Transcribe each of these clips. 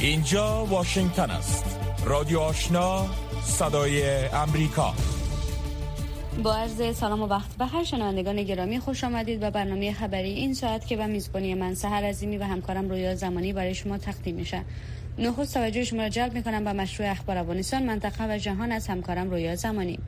اینجا واشنگتن است. رادیو آشنا صدای امریکا. با عرض سلام و وقت به هر شنوندگان گرامی خوش آمدید به برنامه خبری این ساعت که به میزبانی من سهر عظیمی و همکارم رویا زمانی برای شما تقدیم میشه. نخست توجه شما را جلب می‌کنم به مشروع اخبار افغانستان منطقه و جهان از همکارم رویا زمانی.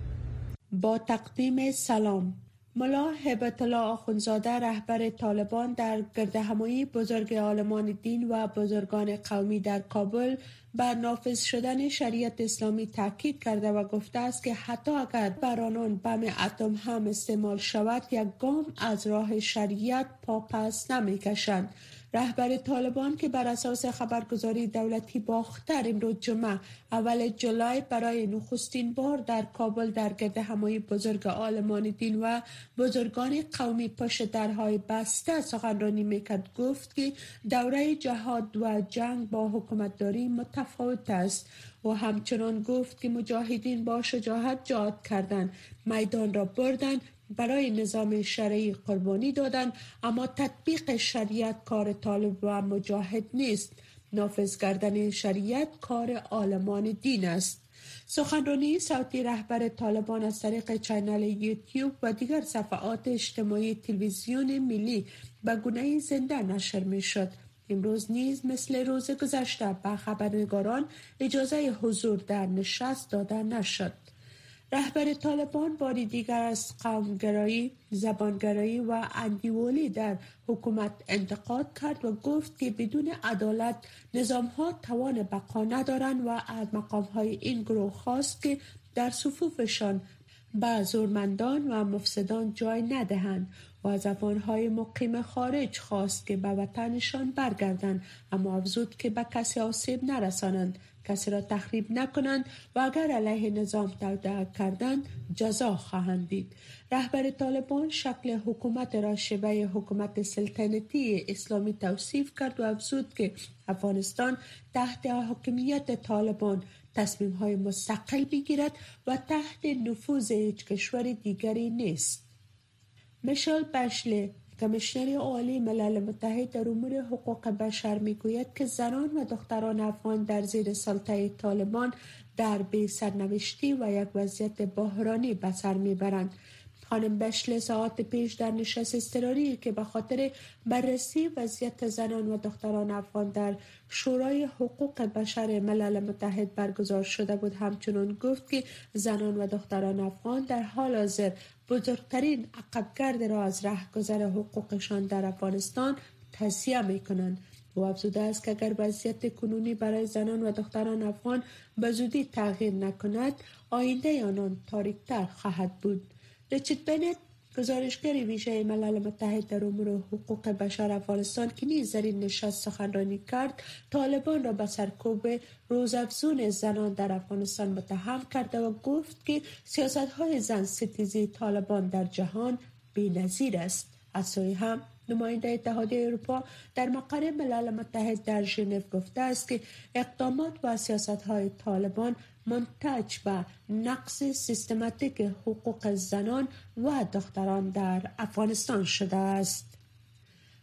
با تقدیم سلام. ملا هبت الله آخونزاده رهبر طالبان در گرد همایی بزرگ عالمان دین و بزرگان قومی در کابل بر نافذ شدن شریعت اسلامی تاکید کرده و گفته است که حتی اگر بر آنان بم اتم هم استعمال شود یک گام از راه شریعت پاپس نمی کشند رهبر طالبان که بر اساس خبرگزاری دولتی باختر امروز جمعه اول جولای برای نخستین بار در کابل در گرد همایی بزرگ آلمان دین و بزرگان قومی پشت درهای بسته سخنرانی می‌کرد گفت که دوره جهاد و جنگ با حکومتداری متفاوت است. و همچنان گفت که مجاهدین با شجاعت جهاد کردند میدان را بردن برای نظام شرعی قربانی دادن اما تطبیق شریعت کار طالب و مجاهد نیست نافذ کردن شریعت کار عالمان دین است سخنرانی صوتی رهبر طالبان از طریق چینل یوتیوب و دیگر صفحات اجتماعی تلویزیون ملی به گونه زنده نشر می شد. امروز نیز مثل روز گذشته به خبرنگاران اجازه حضور در نشست داده نشد. رهبر طالبان باری دیگر از قومگرایی، زبانگرایی و اندیولی در حکومت انتقاد کرد و گفت که بدون عدالت نظام ها توان بقا ندارند و از مقام های این گروه خواست که در صفوفشان به زورمندان و مفسدان جای ندهند و از افغانهای مقیم خارج خواست که به وطنشان برگردند اما افزود که به کسی آسیب نرسانند کسی را تخریب نکنند و اگر علیه نظام توده کردند جزا خواهند دید. رهبر طالبان شکل حکومت را شبه حکومت سلطنتی اسلامی توصیف کرد و افزود که افغانستان تحت حکمیت طالبان تصمیم های مستقل بگیرد و تحت نفوذ هیچ کشور دیگری نیست. مشال بشله کمیشنر عالی ملل متحد در امور حقوق بشر می‌گوید که زنان و دختران افغان در زیر سلطه طالبان در بی سرنوشتی و یک وضعیت بحرانی به سر می‌برند. خانم بشل ساعت پیش در نشست استراری که به خاطر بررسی وضعیت زنان و دختران افغان در شورای حقوق بشر ملل متحد برگزار شده بود همچنان گفت که زنان و دختران افغان در حال حاضر بزرگترین عقبگرد را از رهگذر حقوقشان در افغانستان تصیه می کنند او افزوده است که اگر وضعیت کنونی برای زنان و دختران افغان به زودی تغییر نکند آینده آنان تاریکتر خواهد بود. ریچارد بنت گزارشگر ویژه ملل متحد در امور حقوق بشر افغانستان که نیز در این نشست سخنرانی کرد طالبان را به سرکوب روزافزون زنان در افغانستان متهم کرده و گفت که سیاست های زن ستیزی طالبان در جهان نظیر است. از سوی هم نماینده اتحادیه اروپا در مقر ملل متحد در ژنو گفته است که اقدامات و سیاست های طالبان منتج به نقص سیستماتیک حقوق زنان و دختران در افغانستان شده است.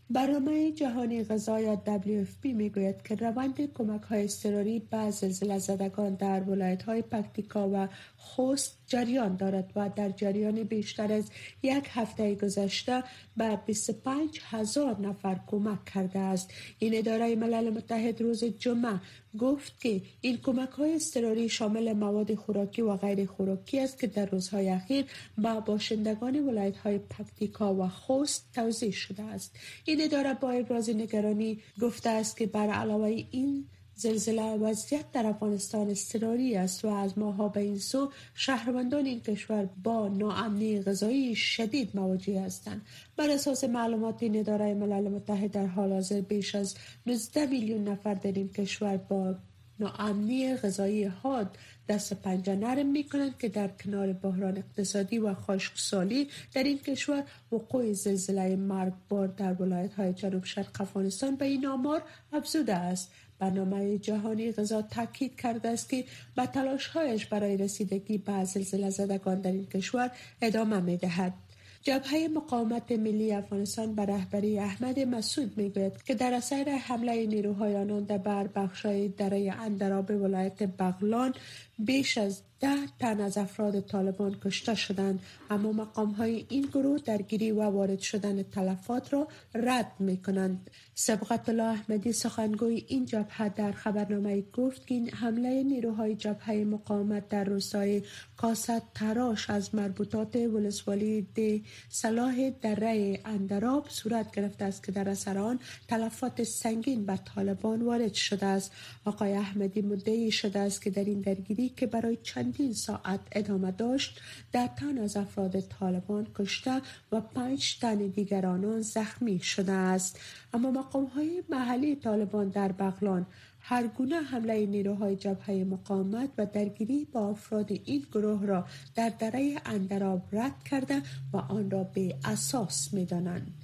برنامه جهانی غذا یا WFP می گوید که روند کمک های اضطراری به زلزله زدگان در ولایت های پکتیکا و خوست جریان دارد و در جریان بیشتر از یک هفته گذشته به 25 هزار نفر کمک کرده است. این اداره ملل متحد روز جمعه گفت که این کمک های استراری شامل مواد خوراکی و غیر خوراکی است که در روزهای اخیر به باشندگان ولایت های پکتیکا و خوست توضیح شده است. این اداره با ابراز نگرانی گفته است که بر علاوه این زلزله وضعیت در افغانستان استراری است و از ماها به این سو شهروندان این کشور با ناامنی غذایی شدید مواجه هستند. بر اساس معلومات این اداره ملل متحد در حال حاضر بیش از 19 میلیون نفر در این کشور با ناامنی غذایی حاد دست پنجه نرم می کنند که در کنار بحران اقتصادی و خشکسالی در این کشور وقوع زلزله مرگبار در ولایت های جنوب شرق افغانستان به این آمار افزوده است. برنامه جهانی غذا تاکید کرده است که به تلاشهایش برای رسیدگی به زلزله زدگان در این کشور ادامه می دهد. جبهه مقاومت ملی افغانستان به رهبری احمد مسعود می‌گوید که در اثر حمله نیروهای آنان در بر بخشای دره اندراب ولایت بغلان بیش از ده تن از افراد طالبان کشته شدند اما مقام های این گروه درگیری و وارد شدن تلفات را رد می کنند سبقت الله احمدی سخنگوی این جبهه در خبرنامه گفت که این حمله نیروهای جبهه مقاومت در روستای کاست تراش از مربوطات ولسوالی ده صلاح دره اندراب صورت گرفته است که در اثر آن تلفات سنگین به طالبان وارد شده است. آقای احمدی مدعی شده است که در این درگیری که برای چندین ساعت ادامه داشت در تن از افراد طالبان کشته و پنج تن دیگر آنان زخمی شده است اما مقام های محلی طالبان در بغلان هر گونه حمله نیروهای جبهه مقاومت و درگیری با افراد این گروه را در دره اندراب رد کرده و آن را به اساس می دانند.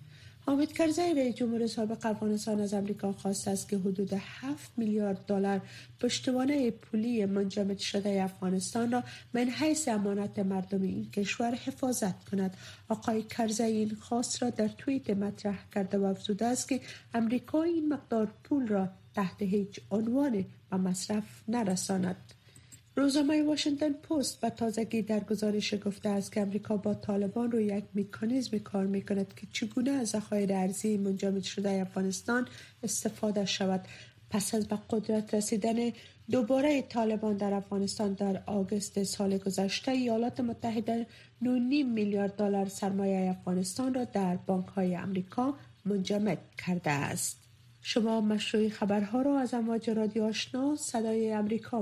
حامد کرزی رئیس جمهور سابق افغانستان از امریکا خواسته است که حدود 7 میلیارد دلار پشتوانه پولی منجمد شده افغانستان را من حیث امانت مردم این کشور حفاظت کند. آقای کرزی این خواست را در توییت مطرح کرده و افزوده است که امریکا این مقدار پول را تحت هیچ عنوان و مصرف نرساند. روزنامه واشنگتن پست به تازگی در گزارش گفته است که امریکا با طالبان روی یک مکانیزم کار می کند که چگونه از ذخایر ارزی منجمد شده افغانستان استفاده شود. پس از به قدرت رسیدن دوباره طالبان در افغانستان در آگوست سال گذشته ایالات متحده 9.5 میلیارد دلار سرمایه افغانستان را در بانک های امریکا منجمد کرده است. شما مشروع خبرها را از امواج رادیو آشنا صدای امریکا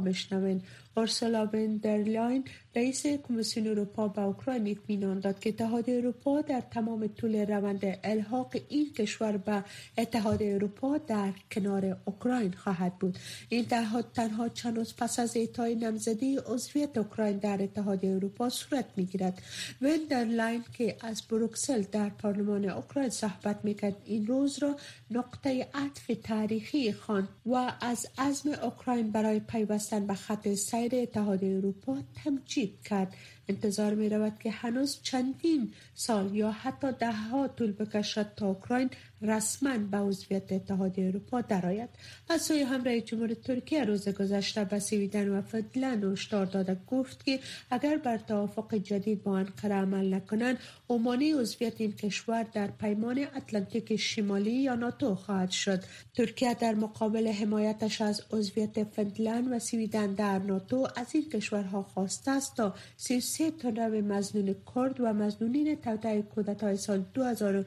اورسولا بندرلاین رئیس کمیسیون اروپا به اوکراین اطمینان داد که اتحاد اروپا در تمام طول روند الحاق این کشور به اتحاد اروپا در کنار اوکراین خواهد بود. این اتحاد تنها چند روز پس از اعطای نمزدی عضویت اوکراین در اتحاد اروپا صورت می‌گیرد. وندرلاین که از بروکسل در پارلمان اوکراین صحبت می‌کرد این روز را نقطه عطف تاریخی خواند و از عزم اوکراین برای پیوستن به خط سیر اتحاد اروپا تمجید کرد. انتظار می رود که هنوز چندین سال یا حتی ده ها طول بکشد تا اوکراین رسما به عضویت اتحاد اروپا درآید. از سوی هم رئیس جمهور ترکیه روز گذشته به سویدن و فنلند هشدار داده گفت که اگر بر توافق جدید با انقره عمل نکنند عمانی عضویت این کشور در پیمان اتلانتیک شمالی یا ناتو خواهد شد. ترکیه در مقابل حمایتش از عضویت فنلند و سویدن در ناتو از این کشورها خواسته است تا 33 تن مزنون کرد و مزنونین توطئه کودتای سال 2000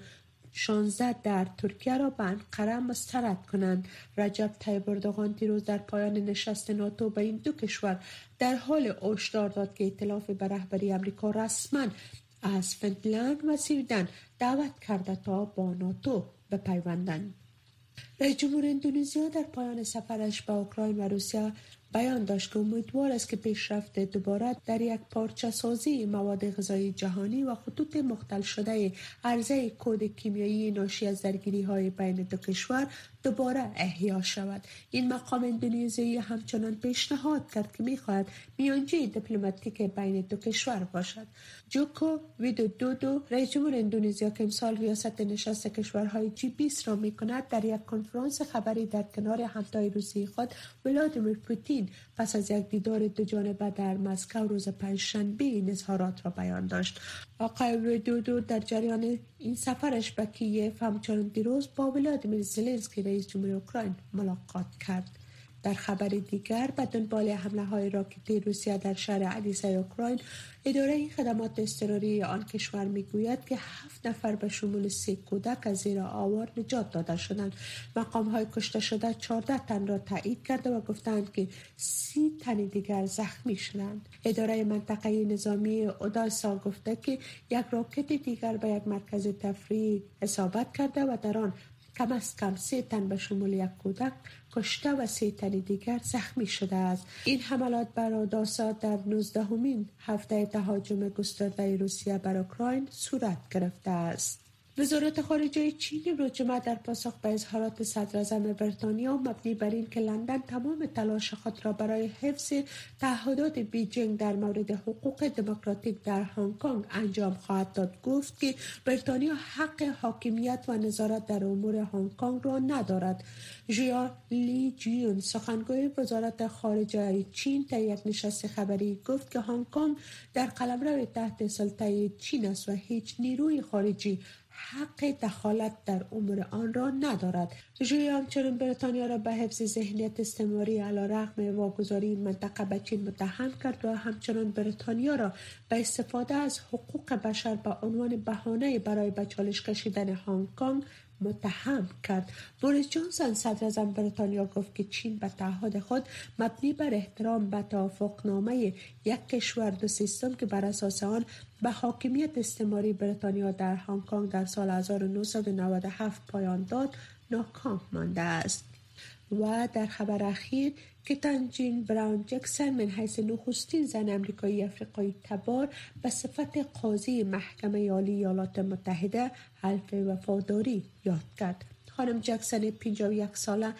16 در ترکیه را به انقره مسترد کنند. رجب طیب اردوغان دیروز در پایان نشست ناتو به این دو کشور در حال هشدار داد که ائتلاف به رهبری امریکا رسما از فنلند و سویدن دعوت کرده تا با ناتو بپیوندند. رئیس جمهور اندونزیا در پایان سفرش به اوکراین و روسیه بیان داشت که امیدوار است که پیشرفت دوباره در یک پارچه سازی مواد غذایی جهانی و خطوط مختل شده عرضه کود کیمیایی ناشی از درگیری های بین دو کشور دوباره احیا شود. این مقام اندونزیایی همچنان پیشنهاد کرد که می‌خواهد میانجی دیپلماتیک بین دو کشور باشد. جوکو ویدو دودو رئیس جمهور اندونزیا که امسال ریاست نشست کشورهای جی 20 را می‌کند در یک کنفرانس خبری در کنار همتای روسی خود ولادیمیر پوتین پس از یک دیدار دو جانبه در مسکو روز پنجشنبه این اظهارات را بیان داشت. آقای ویدودو در جریان این سفرش به کیف همچنان دیروز با ولادیمیر زلنسکی رئیس جمهور اوکراین ملاقات کرد. در خبر دیگر به دنبال حمله های راکتی روسیه در شهر علیسه اوکراین اداره خدمات اضطراری آن کشور می‌گوید که هفت نفر به شمول سه کودک از زیر آوار نجات داده شدند. مقام های کشته شده 14 تن را تایید کرده و گفتند که سی تن دیگر زخمی شدند. اداره منطقه نظامی اوداسا گفته که یک راکت دیگر به یک مرکز تفریحی اصابت کرده و در آن کم از کم سه تن به شمول یک کودک کشته و سه تن دیگر زخمی شده است. این حملات بر اوداسا در 19 همین هفته تهاجم گسترده روسیه بر اوکراین صورت گرفته است. وزارت خارجه چین رو جمعه در پاسخ به اظهارات صدر بریتانیا مبنی بر این که لندن تمام تلاش خود را برای حفظ تعهدات بیجینگ در مورد حقوق دموکراتیک در هنگ کنگ انجام خواهد داد. گفت که بریتانیا حق حاکمیت و نظارت در امور هنگ کنگ را ندارد. ژیا لی جیون سخنگوی وزارت خارجه چین در یک نشست خبری گفت که هنگ کنگ در قلمرو تحت سلطه چین است و هیچ نیروی خارجی حق دخالت در امور آن را ندارد. ژوی همچنین بریتانیا را به حفظ ذهنیت استعماری علا رغم واگذاری منطقه به چین متهم کرد و همچنان بریتانیا را به استفاده از حقوق بشر به عنوان بهانه برای به چالش کشیدن هنگ کنگ متهم کرد. بوریس جانسون صدر بریتانیا گفت که چین به تعهد خود مبنی بر احترام به نامه یک کشور دو سیستم که بر اساس آن به حاکمیت استعماری بریتانیا در هنگ کنگ در سال 1997 پایان داد ناکام مانده است. و در خبر اخیر که تنجین براون جکسن من حیث نخستین زن امریکایی افریقایی تبار به صفت قاضی محکمه عالی ایالات متحده حلف وفاداری یاد کرد. خانم جکسن 51 ساله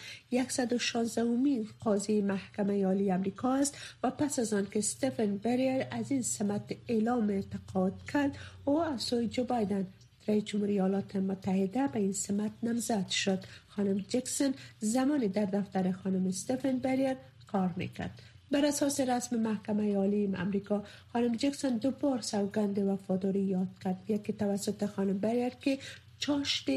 116 امین قاضی محکمه عالی امریکا است و پس از آن که استفن بریر از این سمت اعلام اعتقاد کرد او از سوی جو بایدن رئیس جمهوری ایالات متحده به این سمت نمزد شد. خانم جکسن زمانی در دفتر خانم استفن بریر کار می‌کرد. بر اساس رسم محکمه عالی امریکا خانم جکسن دو بار سوگند وفاداری یاد کرد. یکی توسط خانم بریر که چاشت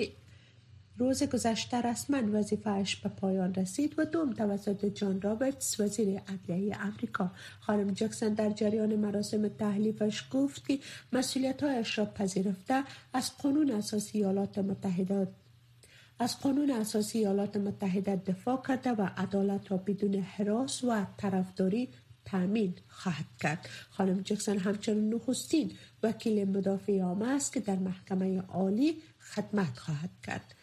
روز گذشته رسما وظیفهاش به پایان رسید و دوم توسط جان رابرتس وزیر عدلیه امریکا خانم جکسن در جریان مراسم تحلیفش گفت که مسئولیتهایش را پذیرفته از قانون اساسی ایالات متحده از قانون اساسی ایالات متحده دفاع کرده و عدالت را بدون حراس و طرفداری تامین خواهد کرد. خانم جکسن همچنین نخستین وکیل مدافع عامه است که در محکمه عالی خدمت خواهد کرد.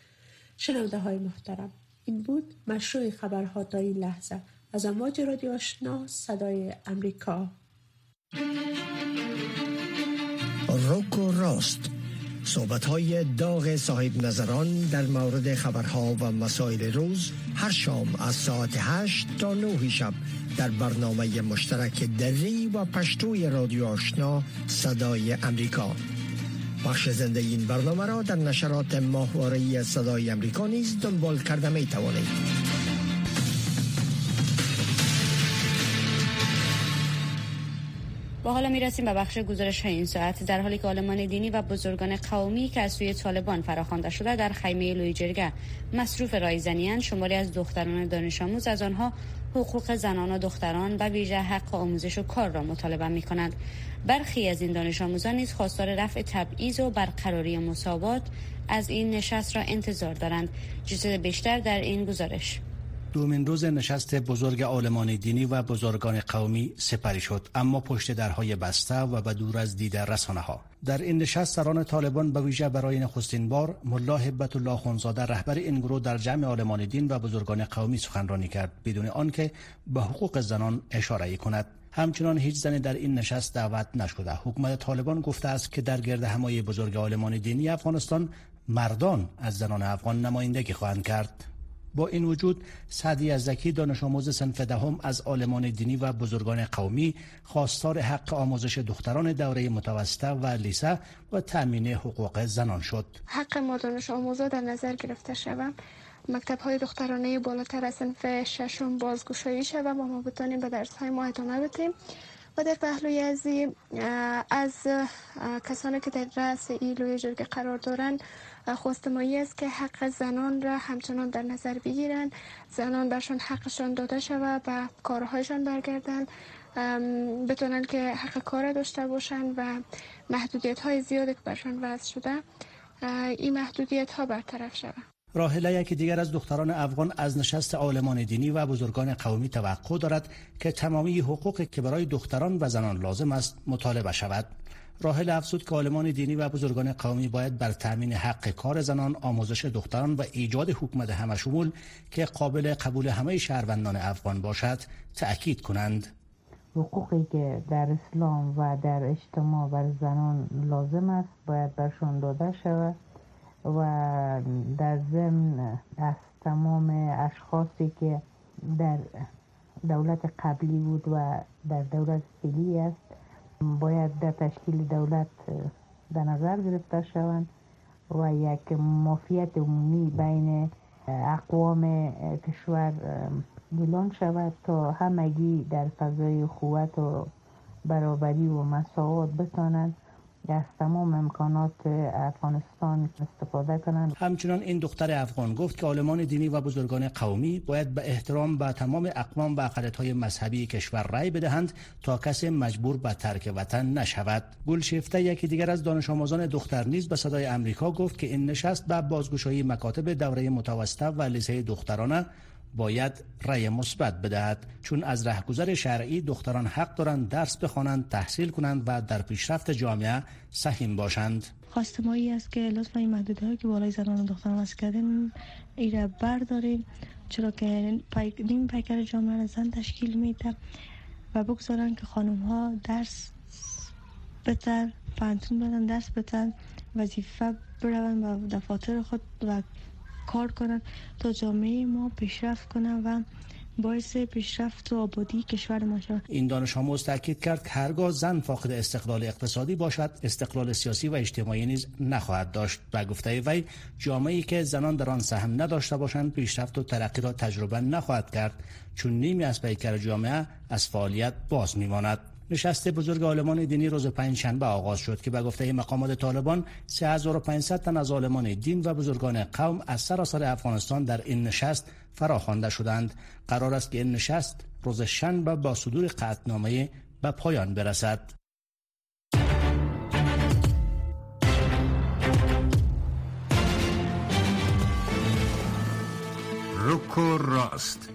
شنونده های محترم. این بود مشروع خبرها تا این لحظه. از امواج رادیو آشنا صدای امریکا. روکو راست. صحبت های داغ صاحب نظران در مورد خبرها و مسائل روز هر شام از ساعت 8 تا 9 شب در برنامه مشترک دری و پشتوی رادیو آشنا صدای امریکا. بخش زنده این برنامه را در نشرات ماهواره صدای امریکا نیز دنبال کرده می توانید. با حالا می رسیم به بخش گزارش این ساعت در حالی که آلمان دینی و بزرگان قومی که از سوی طالبان فراخوانده شده در خیمه لوی مصروف رایزنیان شماری از دختران دانش آموز از آنها حقوق زنان و دختران و ویژه حق آموزش و کار را مطالبه می کنند برخی از این دانش آموزان نیز خواستار رفع تبعیض و برقراری مساوات از این نشست را انتظار دارند. چیز بیشتر در این گزارش. دومین روز نشست بزرگ عالمان دینی و بزرگان قومی سپری شد اما پشت درهای بسته و به دور از دید رسانه ها در این نشست سران طالبان به ویژه برای نخستین بار ملا حبت الله خونزاده رهبر این گروه در جمع عالمان دین و بزرگان قومی سخنرانی کرد بدون آنکه به حقوق زنان اشاره کند. همچنان هیچ زنی در این نشست دعوت نشده. حکومت طالبان گفته است که در گرد همای بزرگ عالمان دینی افغانستان مردان از زنان افغان نمایندگی خواهند کرد. با این وجود سعدی زکی دانش آموز سنف دهم از عالمان دینی و بزرگان قومی خواستار حق آموزش دختران دوره متوسطه و لیسه و تأمین حقوق زنان شد. حق ما دانش آموزا در نظر گرفته شود. مکتب های دخترانه بالاتر از سنف ششم بازگشایی شود و ما بتانیم به درس های ما ادامه بدیم. و در پهلوی از از کسانی که در رأس ایلوی جرگه قرار دارند خواستمایی است که حق زنان را همچنان در نظر بگیرند. زنان برشان حقشان داده شود و کارهایشان برگردند. بتونن که حق کار داشته باشند و محدودیت های زیادی که برشان وضع شده این محدودیت ها برطرف شود. راهله یکی دیگر از دختران افغان از نشست عالمان دینی و بزرگان قومی توقع دارد که تمامی حقوق که برای دختران و زنان لازم است مطالبه شود. راهل افزود که عالمان دینی و بزرگان قومی باید بر تامین حق کار زنان آموزش دختران و ایجاد حکومت همشمول که قابل قبول همه شهروندان افغان باشد تأکید کنند. حقوقی که در اسلام و در اجتماع بر زنان لازم است باید برشان داده شود و در ضمن از تمام اشخاصی که در دولت قبلی بود و در دولت فعلی است باید در تشکیل دولت در نظر گرفته شوند و یک مافیت عمومی بین اقوام کشور اعلان شود تا همگی در فضای قوت و برابری و مساوات بتانند. از تمام امکانات افغانستان استفاده کنند. همچنان این دختر افغان گفت که عالمان دینی و بزرگان قومی باید به احترام به تمام اقوام و های مذهبی کشور رأی بدهند تا کسی مجبور به ترک وطن نشود. گلشفته یکی دیگر از دانش آموزان دختر نیز به صدای امریکا گفت که این نشست به بازگشایی مکاتب دوره متوسطه و لیسه دخترانه باید رأی مثبت بدهد چون از رهگذر شرعی دختران حق دارند درس بخوانند تحصیل کنند و در پیشرفت جامعه سهیم باشند. خواست ما ای است که لطفا این محدوده که بالای زنان و دختران واسه کردیم ایره برداریم. چرا که نیم پیکر جامعه را زن تشکیل میده و بگذارن که خانم ها درس بتر پنتون بدن درس بتر وظیفه برون و دفاتر خود و کار کنند تا جامعه ما پیشرفت کنند و باعث پیشرفت و آبادی کشور ما شود. این دانش آموز تاکید کرد که هرگاه زن فاقد استقلال اقتصادی باشد استقلال سیاسی و اجتماعی نیز نخواهد داشت. و گفته وی جامعه‌ای که زنان در آن سهم نداشته باشند پیشرفت و ترقی را تجربه نخواهد کرد چون نیمی از پیکر جامعه از فعالیت باز میماند. نشست بزرگ عالمان دینی روز پنجشنبه آغاز شد که به گفته مقامات طالبان 3500 تن از عالمان دین و بزرگان قوم از سراسر افغانستان در این نشست فراخوانده شدند. قرار است که این نشست روز شنبه با صدور قطعنامه به پایان برسد. رکو راست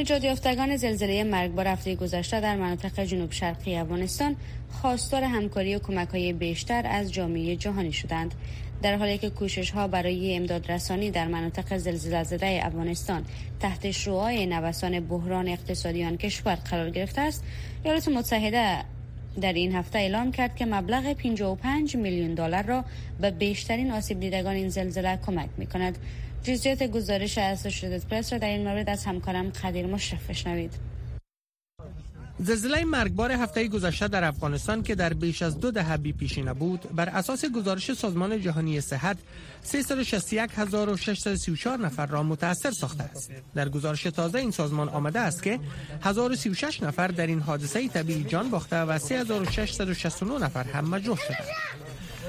نجات یافتگان زلزله مرگبار هفته گذشته در مناطق جنوب شرقی افغانستان خواستار همکاری و کمک های بیشتر از جامعه جهانی شدند در حالی که کوشش ها برای امداد رسانی در مناطق زلزله زده افغانستان تحت شعاع نوسان بحران اقتصادی آن کشور قرار گرفته است ایالات متحده در این هفته اعلام کرد که مبلغ 55 میلیون دلار را به بیشترین آسیب دیدگان این زلزله کمک می کند. جزئیات گزارش اسوسییتد پرس را در این مورد از همکارم قدیر مشرف بشنوید. زلزله مرگبار هفته گذشته در افغانستان که در بیش از دو دهه بی پیشینه بود بر اساس گزارش سازمان جهانی صحت 363634 نفر را متاثر ساخته است. در گزارش تازه این سازمان آمده است که 1036 نفر در این حادثه طبیعی جان باخته و 3669 نفر هم مجروح شدند.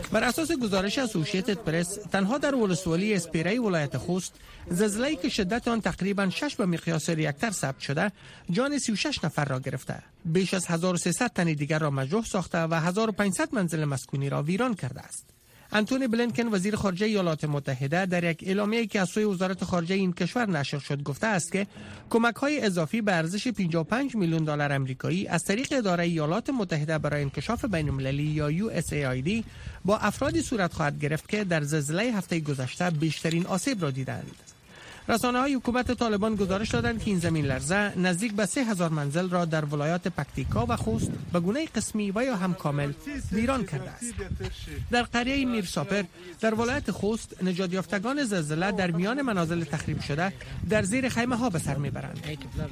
بر اساس گزارش اسوسییتد پرس تنها در ولسوالی اسپیره ولایت خوست زلزله‌ای که شدت آن تقریبا 6 به مقیاس ریکتر ثبت شده جان 36 نفر را گرفته. بیش از 1300 تن دیگر را مجروح ساخته و 1500 منزل مسکونی را ویران کرده است. انتونی بلینکن وزیر خارجه ایالات متحده در یک اعلامیه که از سوی وزارت خارجه این کشور نشر شد گفته است که کمک های اضافی به ارزش 55 میلیون دلار آمریکایی از طریق اداره ایالات متحده برای انکشاف بین المللی یا USAID با افرادی صورت خواهد گرفت که در زلزله هفته گذشته بیشترین آسیب را دیدند. رسانه های حکومت طالبان گزارش دادند که این زمین لرزه نزدیک به سه هزار منزل را در ولایات پکتیکا و خوست به گونه قسمی و یا هم کامل ویران کرده است. در قریه میرساپر در ولایت خوست نجات یافتگان زلزله در میان منازل تخریب شده در زیر خیمه ها به سر می‌برند.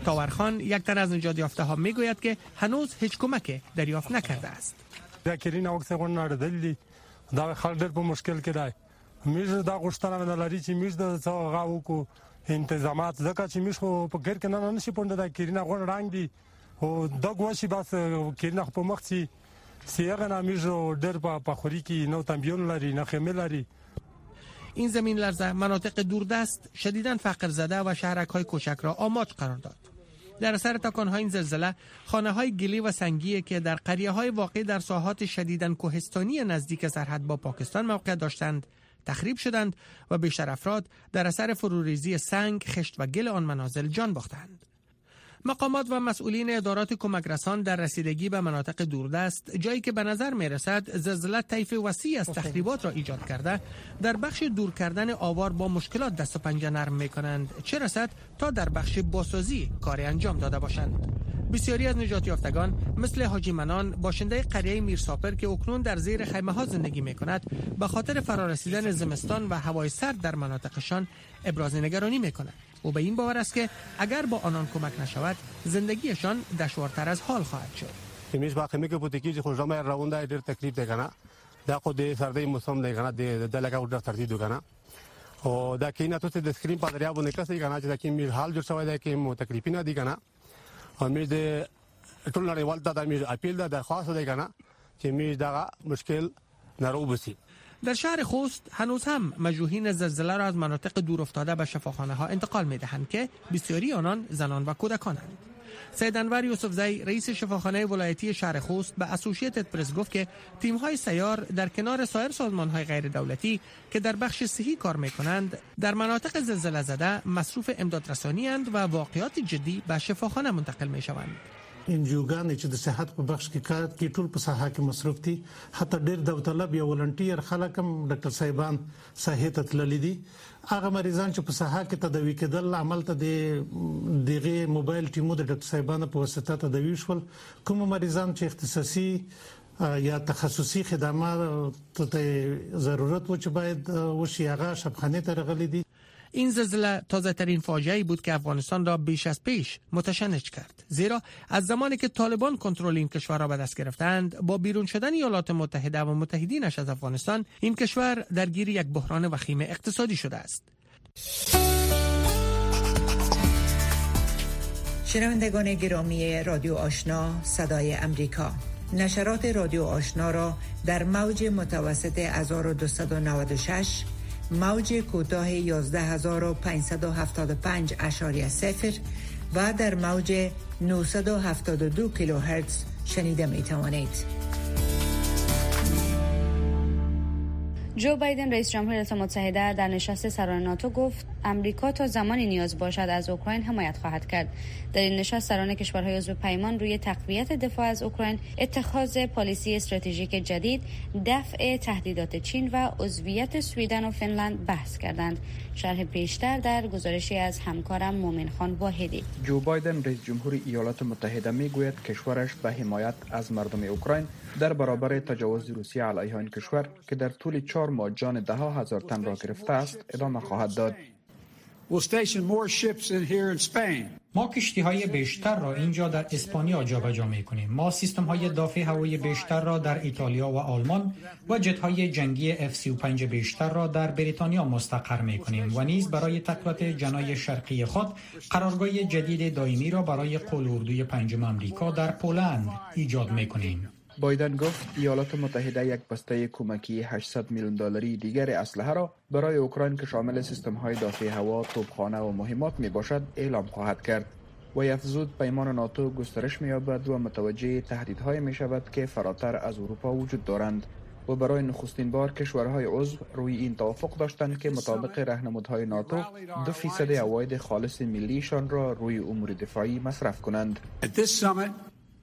تاورخان یک تن از نجات یافته ها می‌گوید که هنوز هیچ کمک دریافت نکرده است. مشکل کې میز دا غوښتنه نه لري چې میز د هغه وکړو انتظامات. ځکه چې میز خو په ګر کې نه نشي پونډه دا کیرینه غوړ رنگ دی او دا ګوشي بس کیرینه په مخ سي سیغه نه ډېر نو تنبیون لري نه این زمین لرزه مناطق دوردست شدیداً فقر زده و شهرک های کوچک را آماج قرار داد. در اثر تکان های این زلزله خانه های گلی و سنگی که در قریه های واقع در ساحات شدیداً کوهستانی نزدیک سرحد با پاکستان موقع داشتند تخریب شدند و بیشتر افراد در اثر فروریزی سنگ، خشت و گل آن منازل جان باختند. مقامات و مسئولین ادارات کمک رسان در رسیدگی به مناطق دوردست جایی که به نظر می رسد زلزله طیف وسیع از تخریبات را ایجاد کرده در بخش دور کردن آوار با مشکلات دست و پنجه نرم می کنند چه رسد تا در بخش باسازی کار انجام داده باشند. بسیاری از نجات یافتگان مثل حاجی منان باشنده قریه میرساپر که اکنون در زیر خیمه ها زندگی می کند به خاطر فرارسیدن زمستان و هوای سرد در مناطقشان ابراز نگرانی می کند او به این باور است که اگر با آنان کمک نشود زندگیشان دشوارتر از حال خواهد شد. همیش با خمی که بودی که خوشا مې راونده ډېر تکلیف دی کنه دا خو د سردی موسم دی کنه د لګه ډېر ترتیب کنه او دا نه ته د سکرین په دا میر حال جوړ شوی دی کې مو نه دی مې د ټول نړیوال ته د مې اپیل ده درخواست دی کنه چې مې دا مشکل نارو بسی در شهر خوست هنوز هم مجروحین زلزله را از مناطق دور افتاده به شفاخانه ها انتقال می دهند که بسیاری آنان زنان و کودکانند. سید انور یوسف زی رئیس شفاخانه ولایتی شهر خوست به اسوسییتد پرس گفت که تیم های سیار در کنار سایر سازمان های غیر دولتی که در بخش صحی کار می کنند در مناطق زلزله زده مصروف امداد رسانی اند و واقعات جدی به شفاخانه منتقل می شوند. انجیوګان چې د صحت په بخش کې کار کوي ټول په ساحه کې مصروف دي. حتی ډېر داوطلب یا volunteer خلک هم ډاکټر صاحبان ساحه ته تللي دي. هغه مریضان چې په ساحه کې تداوي کېدل هملته د دغه موبایل ټیمو د ډاکټر صاحبانو په واسطه تداوي شول. کوم مریضان چې اختصاصي یا تخصصي خدمات ته ضرورت و چې باید وشي هغه شفاخانې ته راغلي دي این زلزله تازه ترین فاجعه بود که افغانستان را بیش از پیش متشنج کرد. زیرا از زمانی که طالبان کنترل این کشور را به دست گرفتند با بیرون شدن ایالات متحده و متحدینش از افغانستان این کشور درگیر یک بحران وخیم اقتصادی شده است. شنوندگان گرامی رادیو آشنا صدای امریکا. نشرات رادیو آشنا را در موج متوسط 1296 موج کوتاه 11575 اشاری صفر و در موج 972 کیلوهرتز شنیده می توانید. جو بایدن رئیس جمهور ایالات متحده در نشست سران ناتو گفت امریکا تا زمانی نیاز باشد از اوکراین حمایت خواهد کرد. در این نشست سران کشورهای عضو پیمان روی تقویت دفاع از اوکراین اتخاذ پالیسی استراتژیک جدید دفع تهدیدات چین و عضویت سویدن و فنلند بحث کردند. شرح بیشتر در گزارشی از همکارم مومن خان واحدی. جو بایدن رئیس جمهور ایالات متحده می‌گوید کشورش به حمایت از مردم اوکراین در برابر تجاوز روسیه علیه این کشور که در طول چهار ماه جان ده هزار تن را گرفته است ادامه خواهد داد. ما کشتی های بیشتر را اینجا در اسپانیا جابجا می کنیم. ما سیستم های دافع هوایی بیشتر را در ایتالیا و آلمان و جت های جنگی F-35 بیشتر را در بریتانیا مستقر می کنیم و نیز برای تقویت جنای شرقی خود قرارگاه جدید دائمی را برای قول اردوی پنجم امریکا در پولند ایجاد می کنیم. بایدن گفت ایالات متحده یک بسته کمکی 800 میلیون دلاری دیگر اسلحه را برای اوکراین که شامل سیستم های دافع هوا، توپخانه و مهمات می باشد اعلام خواهد کرد. و افزود پیمان ناتو گسترش می‌یابد و متوجه تهدیدهای می شود که فراتر از اروپا وجود دارند و برای نخستین بار کشورهای عضو روی این توافق داشتند که مطابق رهنمودهای ناتو دو فیصد اواید خالص ملیشان را روی امور دفاعی مصرف کنند.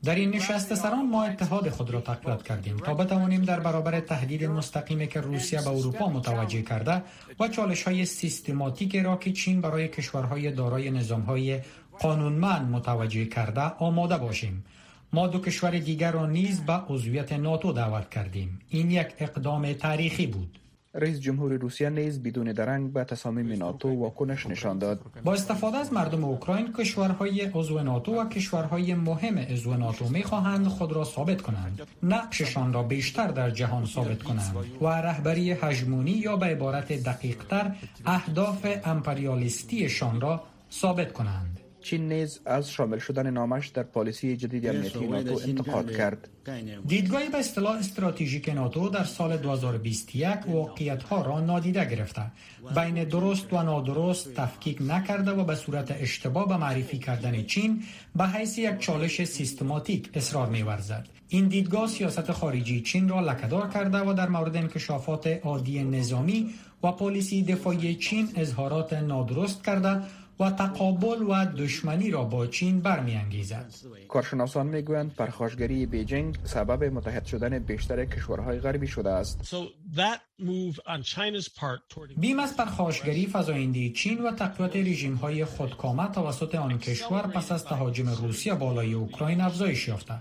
در این نشست سران ما اتحاد خود را تقویت کردیم تا بتوانیم در برابر تهدید مستقیمی که روسیه به اروپا متوجه کرده و چالش های سیستماتیک را که چین برای کشورهای دارای نظام های قانونمند متوجه کرده آماده باشیم. ما دو کشور دیگر را نیز به عضویت ناتو دعوت کردیم. این یک اقدام تاریخی بود. رئیس جمهور روسیه نیز بدون درنگ به تصامیم ناتو واکنش نشان داد. با استفاده از مردم اوکراین کشورهای عضو ناتو و کشورهای مهم عضو ناتو می‌خواهند خود را ثابت کنند. نقششان را بیشتر در جهان ثابت کنند و رهبری هژمونی یا به عبارت دقیقتر اهداف امپریالیستیشان را ثابت کنند. چین نیز از شامل شدن نامش در پالیسی جدید امنیتی ناتو انتقاد کرد. دیدگاه به اصطلاح استراتژیک ناتو در سال 2021 واقعیت ها را نادیده گرفته. بین درست و نادرست تفکیک نکرده و به صورت اشتباه به معرفی کردن چین به حیث یک چالش سیستماتیک اصرار می‌ورزد. این دیدگاه سیاست خارجی چین را لکهدار کرده و در مورد انکشافات عادی نظامی و و پالیسی دفاعی چین اظهارات نادرست کرده و تقابل و دشمنی را با چین برمیانگیزد. کارشناسان می‌گویند پرخاشگری بیجینگ سبب متحد شدن بیشتر کشورهای غربی شده است. بیم از پرخاشگری فزاینده چین و تقویت رژیم های خودکامه توسط آن کشور پس از تهاجم روسیه بالای اوکراین افزایش یافته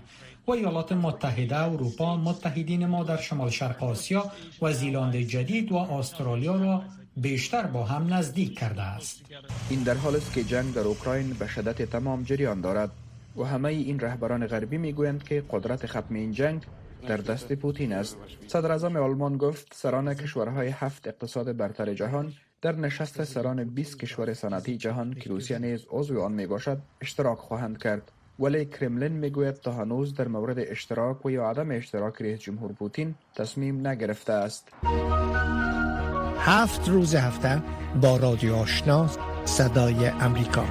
و ایالات متحده اروپا متحدین ما در شمال شرق آسیا و زیلاند جدید و استرالیا را بیشتر با هم نزدیک کرده است. این در حال است که جنگ در اوکراین به شدت تمام جریان دارد و همه این رهبران غربی می‌گویند که قدرت ختم این جنگ در دست پوتین است. صدر اعظم آلمان گفت سران کشورهای هفت اقتصاد برتر جهان در نشست سران 20 کشور صنعتی جهان که روسیه نیز عضو آن می باشد اشتراک خواهند کرد. ولی کرملین می‌گوید تا هنوز در مورد اشتراک و یا عدم اشتراک رئیس جمهور پوتین تصمیم نگرفته است. هفت روز هفته با رادیو آشنا صدای امریکا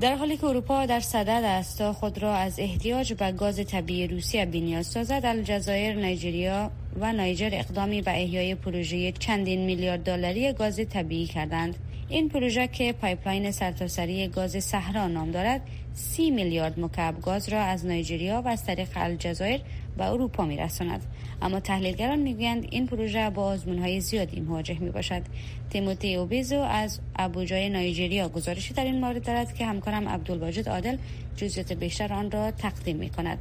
در حالی که اروپا در صدد است خود را از احتیاج به گاز طبیعی روسیه بینیاز سازد الجزایر نیجریه و نایجر اقدامی به احیای پروژه چندین میلیارد دلاری گاز طبیعی کردند این پروژه که pipeline سرتاسری گاز صحرا نام دارد سی میلیارد مکعب گاز را از نایجریا و از طریق الجزایر به اروپا می رساند. اما تحلیلگران می‌گویند این پروژه با آزمون های زیادی مواجه می باشد تیموتی اوبیزو از ابوجای نایجریا گزارشی در این مورد دارد که همکارم عبدالواجد عادل جزئیات بیشتر آن را تقدیم می کند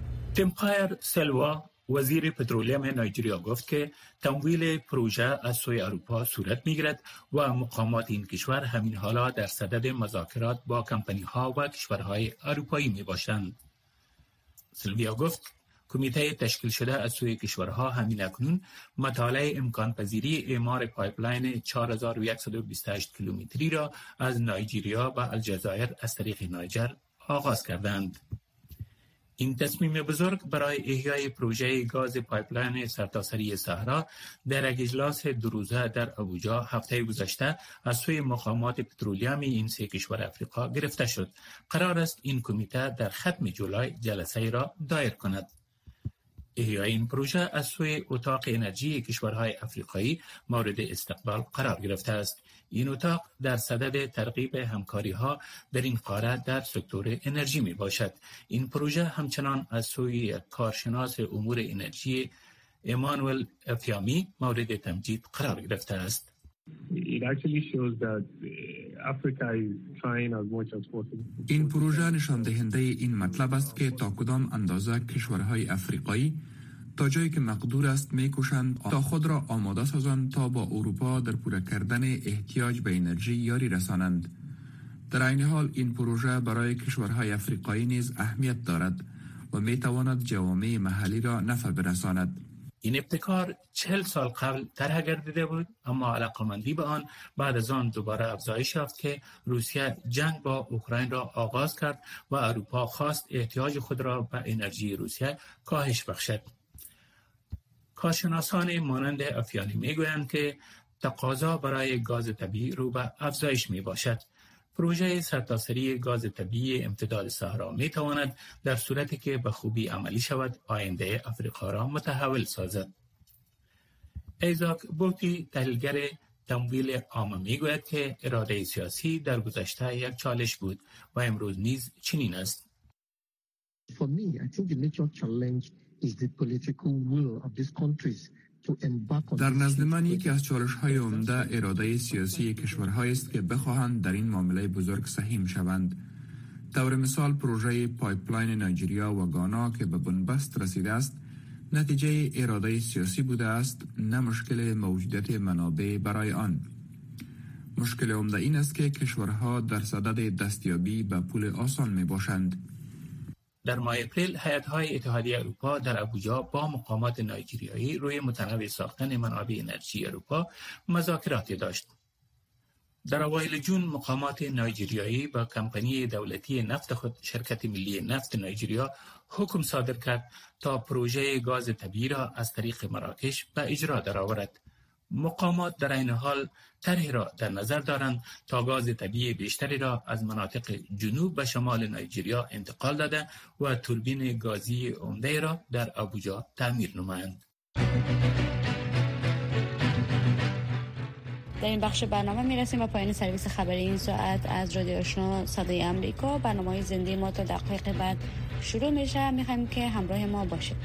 سلوا وزیر پترولیم نایجریا گفت که تمویل پروژه از سوی اروپا صورت می‌گیرد و مقامات این کشور همین حالا در صدد مذاکرات با کمپانی ها و کشورهای اروپایی می باشند. سلویا گفت کمیته تشکیل شده از سوی کشورها همین اکنون مطالعه امکان پذیری اعمار pipeline 4128 کیلومتری را از نایجیریا و الجزایر از طریق نایجر آغاز کردند. این تصمیم بزرگ برای احیای پروژه گاز pipeline سرتاسری صحرا در اجلاس دو روزه در ابوجا هفته گذشته از سوی مقامات پترولیم این سه کشور افریقا گرفته شد قرار است این کمیته در ختم جولای جلسه را دایر کند این پروژه از سوی اتاق انرژی کشورهای افریقایی مورد استقبال قرار گرفته است. این اتاق در صدد ترغیب همکاری ها در این قاره در سکتور انرژی می باشد این پروژه همچنان از سوی کارشناس امور انرژی ایمانوئل افیامی مورد تمجید قرار گرفته است. این پروژه نشان دهنده این مطلب است که تا کدام اندازه کشورهای افریقایی تا جایی که مقدور است می‌کشند تا خود را آماده سازند تا با اروپا در پوره کردن احتیاج به انرژی یاری رسانند. در این حال این پروژه برای کشورهای افریقایی نیز اهمیت دارد و می تواند جوامع محلی را نفع برساند. این ابتکار چهل سال قبل طرح گردیده بود اما علاقمندی به آن بعد از آن دوباره افزایش یافت که روسیه جنگ با اوکراین را آغاز کرد و اروپا خواست احتیاج خود را به انرژی روسیه کاهش بخشد. کارشناسان مانند افیانی می‌گویند که تقاضا برای گاز طبیعی رو به افزایش می باشد پروژه سرتاسری گاز طبیعی امتداد صحرا می تواند در صورتی که به خوبی عملی شود آینده افریقا را متحول سازد. ایزاک بوتی تحلیلگر تمویل عام می گوید که اراده سیاسی در گذشته یک چالش بود و امروز نیز چنین است. For me, I think the major challenge is the political will of these countries در نزد من یکی از چالش های عمده اراده سیاسی کشورهایی است که بخواهند در این معامله بزرگ سهیم شوند. طور مثال پروژه pipeline نایجریا و گانا که به بنبست رسیده است نتیجه اراده سیاسی بوده است نه مشکل موجودیت منابع برای آن. مشکل عمده این است که کشورها در صدد دستیابی به پول آسان می باشند در ماه اپریل های اتحادیه اروپا در ابوجا با مقامات نایجریایی روی متنوع ساختن منابع انرژی اروپا مذاکراتی داشت. در اوایل جون مقامات نایجریایی با کمپانی دولتی نفت خود شرکت ملی نفت نایجریا حکم صادر کرد تا پروژه گاز طبیعی را از طریق مراکش به اجرا درآورد. مقامات در این حال طرحی را در نظر دارند تا گاز طبیعی بیشتری را از مناطق جنوب و شمال نایجریا انتقال داده و توربین گازی عمده را در ابوجا تعمیر نمایند. در این بخش برنامه می‌رسیم و پایان سرویس خبری این ساعت از رادیو آشنا صدای امریکا برنامه زنده ما تا دقایق بعد شروع میشه. می‌خوایم که همراه ما باشید.